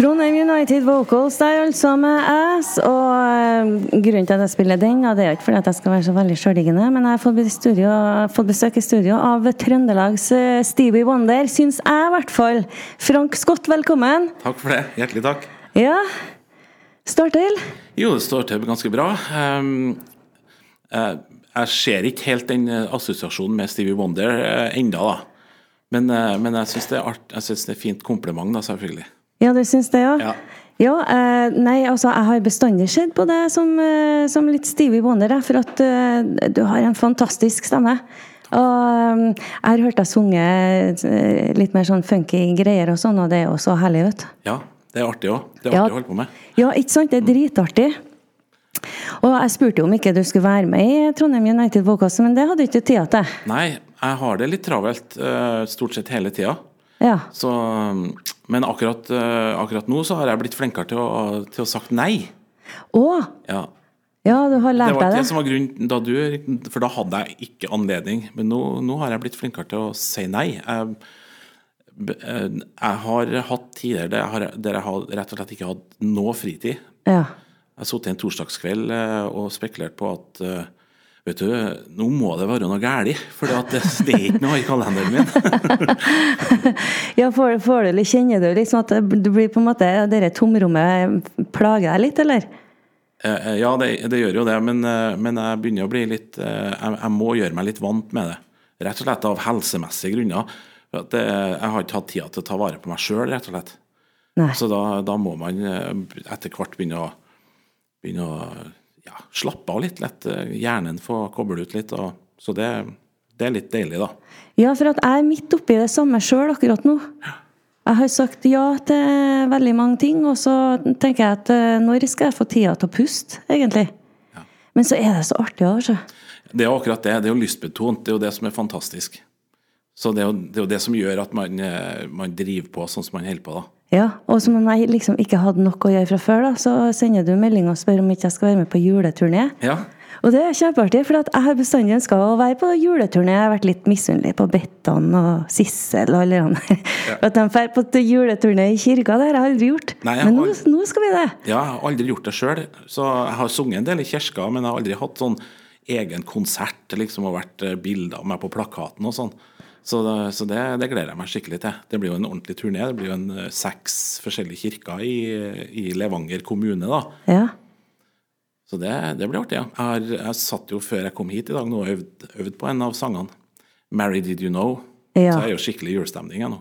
Trondheim United Vocals der, altså, med Ass. Og eh, grunnen til at jeg spiller den, ja, det er ikke fordi at jeg skal være så veldig sjølliggende, men jeg har fått, studio, fått besøk i studio av Trøndelags eh, Stevie Wonder, syns jeg i hvert fall. Frank Scott, velkommen. Takk for det. Hjertelig takk. Ja. Står til? Jo, det står til ganske bra. Um, uh, jeg ser ikke helt den assosiasjonen med Stevie Wonder uh, enda da. Men, uh, men jeg syns det, det, er fint kompliment, da, selvfølgelig. Ja, du syns det, ja? Ja. Ja, eh, nei, altså jeg har bestandig sett på deg som, eh, som, litt Stevie Wonder, for at eh, du har en fantastisk stemme. Og jeg har hørt deg sunge litt mer sånn funky greier og sånn, og det er jo så herlig, vet du. Ja, det er artig òg. Det er artig ja, å holde på med. Ja, ikke sant. Det er dritartig. Og jeg spurte jo om ikke du skulle være med i Trondheim United Vocals, men det hadde du ikke tida til. Nei, jeg har det litt travelt stort sett hele tida. Ja. Så, men akkurat, uh, akkurat, nå så har jeg blitt flinkere til å, til å sagt nei. Å? Ja. ja, du har lært deg det? Det var ikke det som var grunnen da du For da hadde jeg ikke anledning. Men nå, nå har jeg blitt flinkere til å si nei. Jeg, eh, jeg har hatt tider der jeg, der jeg har rett og slett ikke hatt noe fritid. Ja. Jeg har sittet en torsdagskveld eh, og spekulert på at Vet du, nå må det være noe galt, for det, det, er ikke noe i kalenderen min. ja, får, får du, Kjenner du liksom at du blir på en måte det tomrommet plager deg litt, eller? Eh, eh, ja, det, det, gjør jo det, men, eh, men, jeg begynner å bli litt jeg, jeg, må gjøre meg litt vant med det. Rett og slett av helsemessige grunner. Det, jeg har ikke hatt tida til å ta vare på meg sjøl, rett og slett. Nei. Så da, da, må man etter hvert begynne å, begynne å ja, slappe av litt. Lett eh, hjernen få koble ut litt. Og, så det, det, er litt deilig, da. Ja, for at jeg er midt oppi det samme sjøl akkurat nå. Jeg har sagt ja til veldig mange ting, og så tenker jeg at eh, når skal jeg få tida til å puste, egentlig? Ja. Men så er det så artig òg, altså. Det er akkurat det. Det er jo lystbetont. Det er jo det som er fantastisk. Så det er jo det, er jo det som gjør at man, eh, man, driver på sånn som man holder på, da. Ja, og som om jeg liksom ikke hadde noe å gjøre fra før, da, så sender du melding og spør om ikke jeg skal være med på juleturné. Ja. Og det er kjempeartig, for jeg har bestandig ønska å være på juleturné. Jeg har vært litt misunnelig på Bettan og Sissel og alle andre. Ja. At de drar på juleturné i kirka, det har jeg aldri gjort. Nei, men nå, nå, skal vi det. Ja, jeg har aldri gjort det sjøl. Så jeg har sunget en del i kirka, men jeg har aldri hatt sånn egen konsert liksom, og vært eh, bilder av meg på plakaten og sånn. Så, det, så det, det, gleder jeg meg skikkelig til. Det blir jo en ordentlig turné. Det blir jo en eh, seks forskjellige kirker i, i Levanger kommune, da. Ja. Så det, det blir artig. Ja. Jeg, har, jeg satt jo før jeg kom hit i dag nå og øvd, øvd på en av sangene. 'Mary Did You Know'. Ja. Så jeg er jo skikkelig julestemning jeg nå.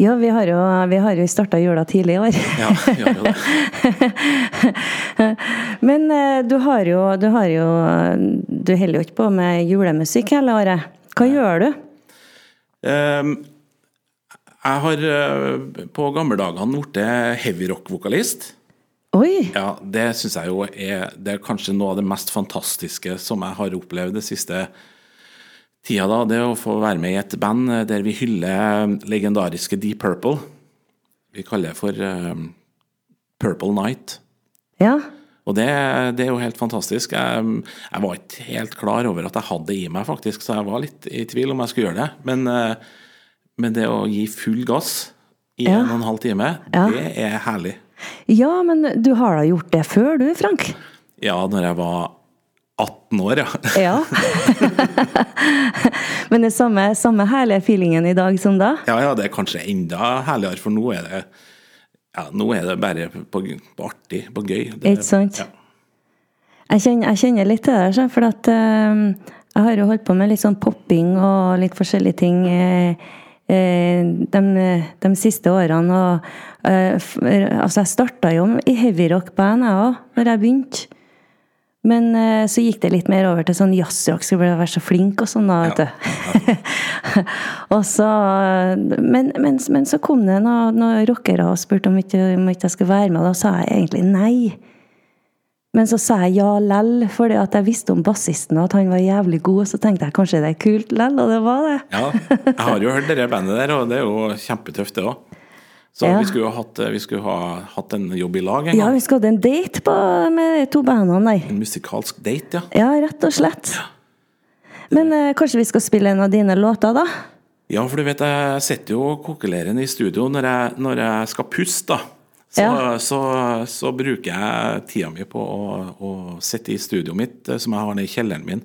Ja, vi har jo, vi har jo starta jula tidlig i år. Ja, vi har jo det. Men eh, du har jo Du, har jo, du holder jo ikke på med julemusikk hele året. Hva gjør du? Ehm, jeg har på på gammeldagene blitt heavyrock-vokalist. Oi! Ja, Det syns jeg jo er, det er kanskje noe av det mest fantastiske som jeg har opplevd det siste tida. da, Det å få være med i et band der vi hyller legendariske Deep Purple. Vi kaller det for um, Purple Night. Ja. Og det, det, er jo helt fantastisk. Jeg, jeg, var ikke helt klar over at jeg hadde det i meg, faktisk, så jeg var litt i tvil om jeg skulle gjøre det. Men, eh, men det å gi full gass i ja. en og en halv time, ja. det er herlig. Ja, men du har da gjort det før du, Frank? Ja, når jeg var 18 år, ja. ja. men det er samme, samme herlige feelingen i dag som da? Ja, ja, det er kanskje enda herligere, for nå er det ja, nå er det bare på, på artig, på gøy. Det, Ikke sant? Ja. Jeg, kjenner, jeg, kjenner, litt til det, for at uh, jeg har jo holdt på med litt sånn popping og litt forskjellige ting uh, de, de, siste årene. Og, uh, altså, jeg starta jo i heavyrock-band, jeg òg, når jeg begynte. Men uh, så gikk det litt mer over til sånn jazzrock, jeg ble være så flink og sånn. da, vet du. og så, men, men, men, så kom det noen, noe rockere og spurte om ikke, om ikke jeg skulle være med, og da sa jeg egentlig nei. Men så sa jeg ja lell, fordi at jeg visste om bassisten og at han var jævlig god. Så tenkte jeg kanskje det er kult lell, og det var det. ja, jeg har jo hørt det bandet der, og det er jo kjempetøft, det òg. Så ja. vi skulle jo hatt, vi skulle ha hatt en jobb i lag en gang. Ja, vi skulle hatt en date på, med de to bandene der. En musikalsk date, ja. Ja, rett og slett. Ja. Men eh, kanskje vi skal spille en av dine låter, da? Ja, for du vet, jeg sitter jo kokelerende i studio når jeg, når jeg skal puste, da. Så, Ja. så, så bruker jeg tida mi på å, å sitte i studioet mitt, eh, som jeg har nede i kjelleren min.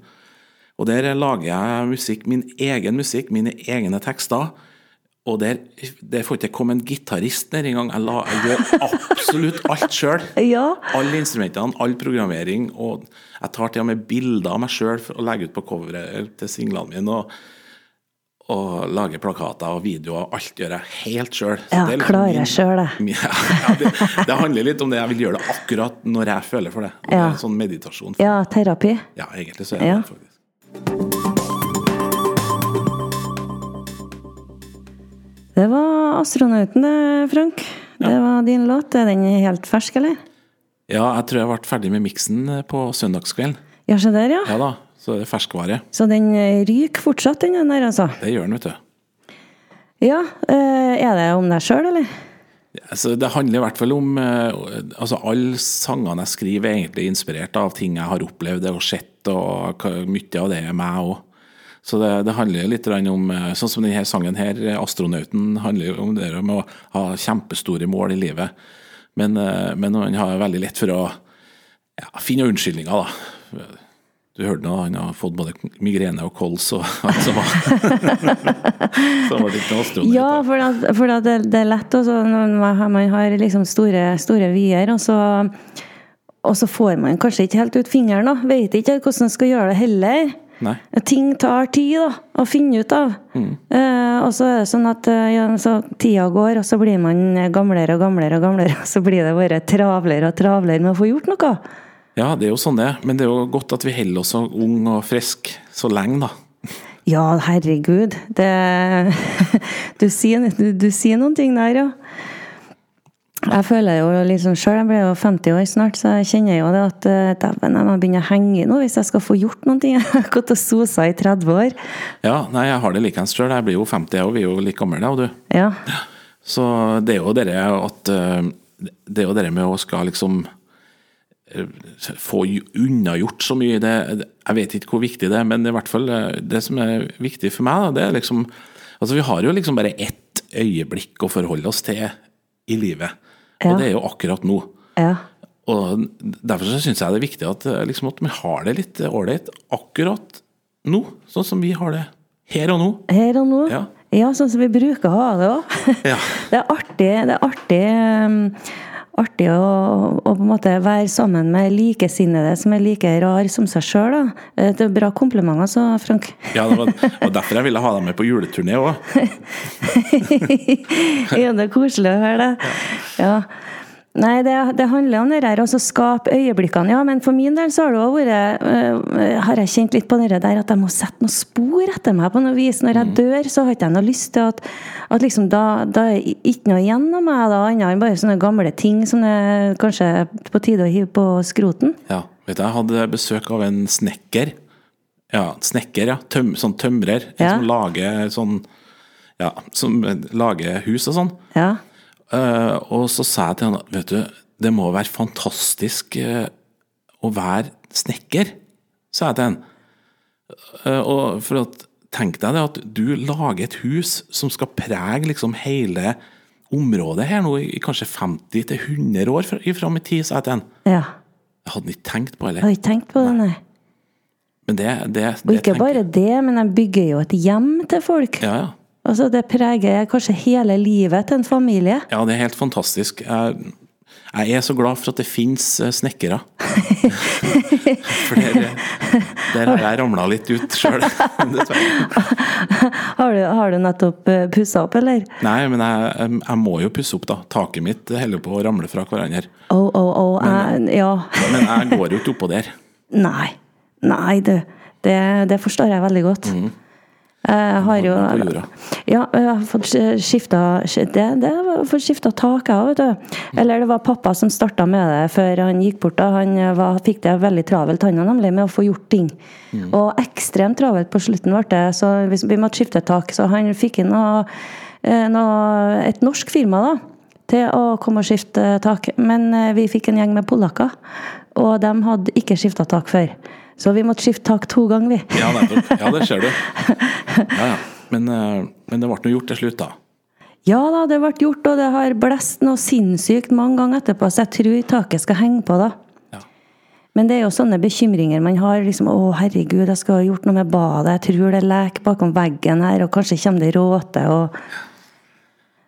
Og der lager jeg musikk, min egen musikk, mine egne tekster. Og der, der får ikke komme en gitarist ned engang. Jeg, la- jeg gjør absolutt alt sjøl. Ja. Alle instrumentene, all programmering. Og jeg tar til og med bilder av meg sjøl for å legge ut på coveret til singlene mine. Og, og lager plakater og videoer. Alt gjør jeg helt sjøl. Ja, klarer jeg det. Ja, ja, det, det handler litt om det. Jeg vil gjøre det akkurat når jeg føler for det. Det Ja. sånn meditasjon. Ja, terapi. Ja, egentlig så er det, faktisk. Det var astronauten, det, Frank. Det var din låt. Er den helt fersk, eller? Ja, jeg tror jeg ble ferdig med miksen på søndagskvelden. Ja, se der, ja. Ja da, så det er ferskvare. Så den eh, ryker fortsatt, den der, altså. Det gjør den, vet du. Ja. eh, Er det om deg sjøl, eller? Altså, det handler i hvert fall om eh, altså Alle sangene jeg skriver, er egentlig inspirert av ting jeg har opplevd og sett, og mye av det er meg òg. Så det, det handler litt om eh, Sånn som denne sangen her, 'Astronauten', handler om det med å ha kjempestore mål i livet. Men, eh, men han har veldig lett for å ja, finne unnskyldninger, da. Du hørte nå, han har fått både migrene og kols og alt som var. Så var det noe astronaut. Ja, for, at, for det, det er lett også når man har- man har liksom store, store vyer, og så, og så får man kanskje ikke helt ut fingeren, da. Vet ikke hvordan man skal gjøre det heller. Nei. Ting tar tid da, å finne ut av. Eh, og så er det sånn at eh, ja, så tida går, og så blir man gamlere og gamlere, og gamlere, og så blir det bare travlere og travlere med å få gjort noe. Ja, det er jo sånn det er. Men det er jo godt at vi holder oss så ung og frisk så lenge, da. Ja, herregud. Det Du sier, du, du sier noen ting der, ja. Jeg føler jo liksom sjøl, jeg blir jo 50 år snart, så jeg kjenner jo det at eh, dæven, jeg må begynne å henge nå hvis jeg skal få gjort noen ting. Jeg har gått og sosa i 30 år. Ja, nei, jeg har det likeens sjøl. Jeg blir jo 50, jeg òg. Vi er jo like gamle, jeg og du. Ja. Så det er jo dere at eh, Det er jo dere med å skal liksom eh, få unnagjort så mye. Det, jeg vet ikke hvor viktig det er, men i hvert fall det som er viktig for meg, da, det er liksom Altså, vi har jo liksom bare ett øyeblikk å forholde oss til i livet. Ja. Og det er jo akkurat nå. ja. Og Derfor så syns jeg det er viktig at, eh, liksom, at vi har det litt ålreit akkurat nå, sånn som vi har det her og nå. Her og nå. Ja. Ja, sånn som vi bruker å ha det òg. Ja. Det er artig, det er artig, um, artig å, å på en måte være sammen med likesinnede som er like rar som seg sjøl. Det er bra komplimenter, altså, Frank. Ja, det var, og derfor jeg ville ha deg med på juleturné òg. ja, det er koselig å høre det. Ja. Nei, det, det handler om det der, å skape øyeblikkene. Ja, men for min del så har det også vært øh, Har jeg kjent litt på det der at jeg må sette noen spor etter meg på noe vis. Når jeg dør, så har ikke jeg noe lyst til at, at liksom da, da er ikke noe igjen av meg, da, annet enn bare sånne gamle ting som det kanskje er på tide å hive på skroten. Ja, vet du, jeg hadde besøk av en snekker. Ja, snekker, ja. Tøm, sånn tømrer. En Ja. som lager sånn Ja, som lager hus og sånn. Ja. Eh, og så sa jeg til han at vet du, det må være fantastisk eh, å være snekker, sa jeg til han. Eh, og for at Tenk deg det at du lager et hus som skal prege liksom hele området her nå i kanskje 50-100 år fram i tid, sa jeg til han. ja. Jeg hadde ikke tenkt på det. har ikke tenkt på det, nei. Men det, det, Og ikke bare det, men jeg bygger jo et hjem til folk. Ja, ja. Altså, det preger kanskje hele livet til en familie. Ja, det er helt fantastisk. Jeg, jeg er så glad for at det finnes eh, snekkere. For der, der har jeg ramla litt ut sjøl, dessverre. Har du, har du nettopp pussa opp, eller? Nei, men jeg, jeg må jo pusse opp, da. Taket mitt holder på å ramle fra hverandre. Å, å, å. jeg- Ja. Men jeg går jo ikke oppå der. Nei. Nei, du. Det, det forstår jeg veldig godt. Jeg har jo Ja, jeg har fått skifta Det, det var fått skifta tak, jeg òg, vet du. Eller det var pappa som starta med det før han gikk bort. da. Han var, fikk det veldig travelt, han nemlig, med å få gjort ting. Og ekstremt travelt på slutten ble det, så vi, måtte skifte tak. Så han fikk inn noe, eh, noe, et norsk firma, da til å komme og skifte tak. Men eh, vi fikk en gjeng med polakker, og de hadde ikke skifta tak før. Så vi måtte skifte tak to ganger, vi. Ja, nettopp. Ja, det ser du. Ja, ja. Men, eh, men det ble nå gjort til slutt, da. Ja da, det ble gjort, og det har blåst noe sinnssykt mange ganger etterpå, så jeg tror taket skal henge på, da. Ja. Men det er jo sånne bekymringer man har. liksom, 'Å, herregud, jeg skal ha gjort noe med badet. Jeg tror det leker bakom veggen her, og kanskje kommer det råte.' og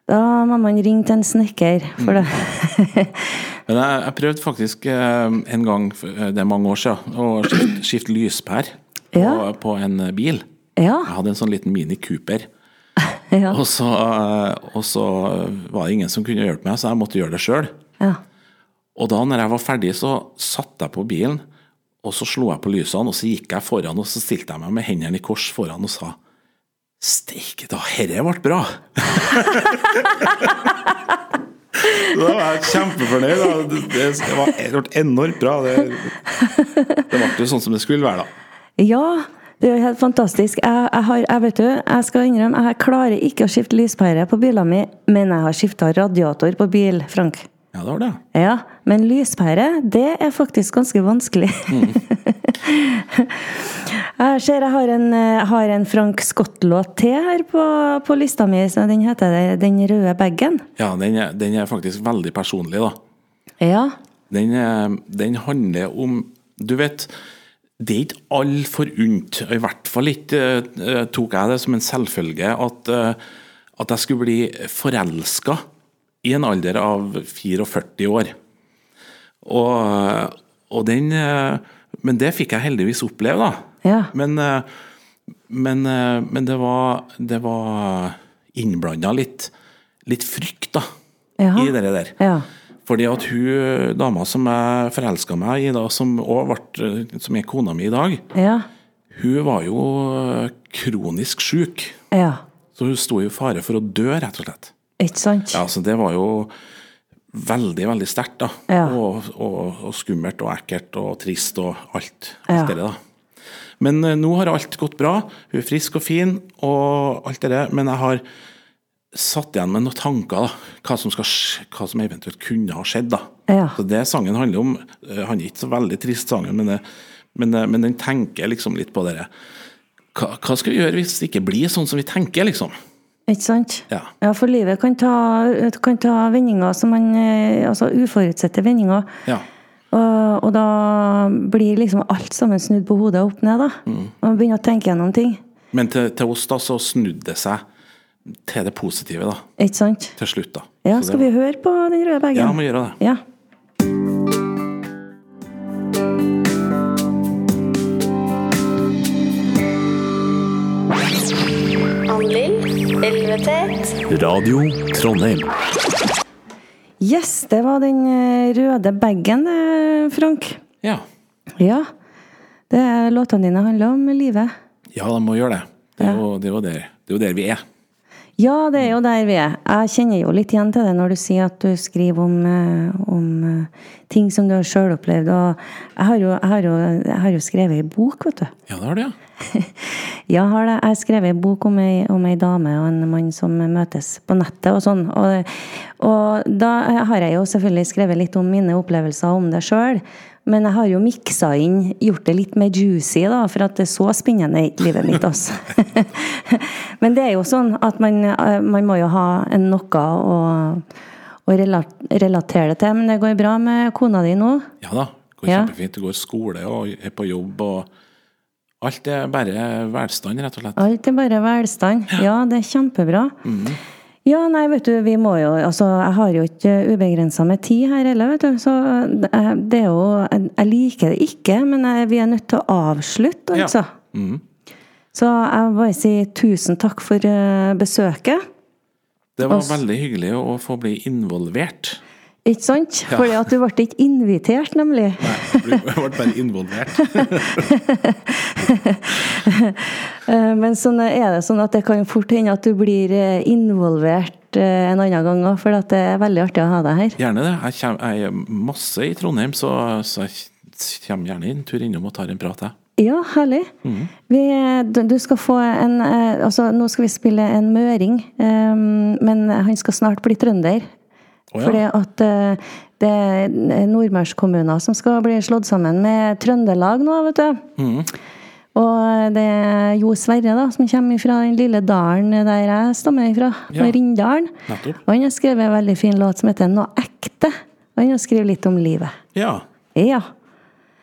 Da må man ringe til en snekker, for det Men jeg, jeg prøvde faktisk eh, en gang, eh, det er mange år siden, å skifte, skifte lyspær på, Ja. på en eh, bil. Ja. Jeg hadde en sånn liten Mini Cooper. Ja. Og så, og så var det ingen som kunne hjelpe meg, så jeg måtte gjøre det sjøl. ja. Og da når jeg var ferdig, så satte jeg på bilen, og så slo jeg på lysene, og så gikk jeg foran, og så stilte jeg meg med hendene i kors foran og sa Steike da, herre ble bra! da var jeg kjempefornøyd. da. Det, det, det var det ble enormt bra. Det, det ble jo sånn som det skulle være, da. Ja, det er jo helt fantastisk. Jeg, jeg, har, jeg vet du, jeg skal innrømme, jeg klarer ikke å skifte lyspære på bilen min, men jeg har skifta radiator på bil, Frank. Ja, det var det. Ja, men lyspære, det er faktisk ganske vanskelig. jeg ser jeg har en, har en Frank Scott-låt til her på, på lista mi, så den heter 'Den røde bagen'. Ja, den er, den er faktisk veldig personlig, da. Ja. Den, er- den handler om Du vet, det er ikke alle forunt, i hvert fall ikke eh, tok jeg det som en selvfølge, at, eh, at jeg skulle bli forelska i en alder av 44 år. Og, og den eh, Men det fikk jeg heldigvis oppleve, da. Ja. Men, eh, men, eh, men det var, det var innblanda litt, litt frykt, da, ja. i det der. Ja. Fordi at hun dama som jeg forelska meg i, da, som også ble, som er kona mi i dag, Ja. hun var jo kronisk sjuk. Ja. Så hun sto i fare for å dø, rett og slett. Ikke sant? Ja, så det var jo veldig, veldig sterkt, da. Ja. Og, og, og skummelt og ekkelt og trist og alt. Ja. det da. Men uh, nå har alt gått bra. Hun er frisk og fin og alt det der. Men jeg har satt igjen med noen tanker, da. Hva som, skal, sk- hva som eventuelt kunne ha skjedd, da. Ja. Så det sangen handler om. uh, Han er ikke så veldig trist, sangen, men, uh, men, men den tenker liksom litt på det. Hva, hva skal vi gjøre hvis det ikke blir sånn som vi tenker, liksom? Ikke sant? Ja. Ja, for livet kan ta, kan ta vendinger som man eh, Altså uforutsette vendinger. Ja. Og, og da blir liksom alt sammen snudd på hodet og opp ned, da. Mm. Man begynner å tenke gjennom ting. Men til, til oss da så snudde det seg til det positive, da. Ikke sant? Til slutt, da. Ja, Så skal vi høre på Den røde bagen? Ja, vi må gjøre det. Ja. Elvetet, Radio Trondheim. Yes, det var den eh, røde bagen, Frank. Ja. Ja. Det er låtene dine handler om livet. ja, de må gjøre det. Det er, jo, det, er jo der, det er jo der vi er. Ja, det er jo der vi er. Jeg kjenner jo litt igjen til det når du sier at du skriver om, eh, om eh, ting som du har sjøl opplevd. Og jeg har, jo, jeg, har jo, jeg har jo skrevet ei bok, vet du. Ja, det har du, ja. Ja, har det. Jeg har skrevet en bok om ei, om ei dame og en mann som møtes på nettet og sånn. Og, og da har jeg jo selvfølgelig skrevet litt om mine opplevelser om det sjøl. Men jeg har jo miksa inn, gjort det litt mer juicy, da, for at det er så spennende i livet mitt, altså. Men det er jo sånn at man, eh, man må jo ha noe å, å relatere det til. Men det går bra med kona di nå? Ja da. Det går kjempefint. Du går skole og er på jobb og Alt er bare velstand, rett og slett. Alt er bare velstand. Ja, det er kjempebra. Ja, nei, vet du, vi må jo Altså, jeg har jo ikke ubegrensa med tid her heller, vet du. Så det er jo Jeg liker det ikke, men jeg, vi er nødt til å avslutte, Ja. altså. Så jeg vil bare si tusen takk for eh, besøket. Det var Også, veldig hyggelig å få bli involvert. Ikke sant? Fordi at du ble ikke invitert, nemlig. Nei, du ble bare involvert. Eh, Men sånn er det sånn at det kan fort hende at du blir eh, involvert eh, en annen gang òg, for det er veldig artig å ha deg her. Gjerne det. Jeg, kommer, jeg er masse i Trondheim, så, så jeg kommer gjerne en tur innom og tar en prat, jeg. Ja, herlig. Vi, du, skal få en eh, Altså, nå skal vi spille en møring, um, men han skal snart bli trønder. Å ja. Fordi at uh, det er nordmørskommuner som skal bli slått sammen med Trøndelag nå, vet du. Og det er Jo Sverre, da, som kommer fra den lille dalen der jeg stammer fra, Ja. Rindalen. Og han har skrevet en veldig fin låt som heter 'Noe ekte'. Og han har skrevet litt om livet. Ja, Ja.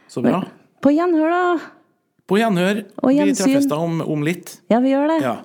så bra. På gjenhør, da. På gjenhør. Og Vi treffes da om, om litt. Ja, vi gjør det. Ja.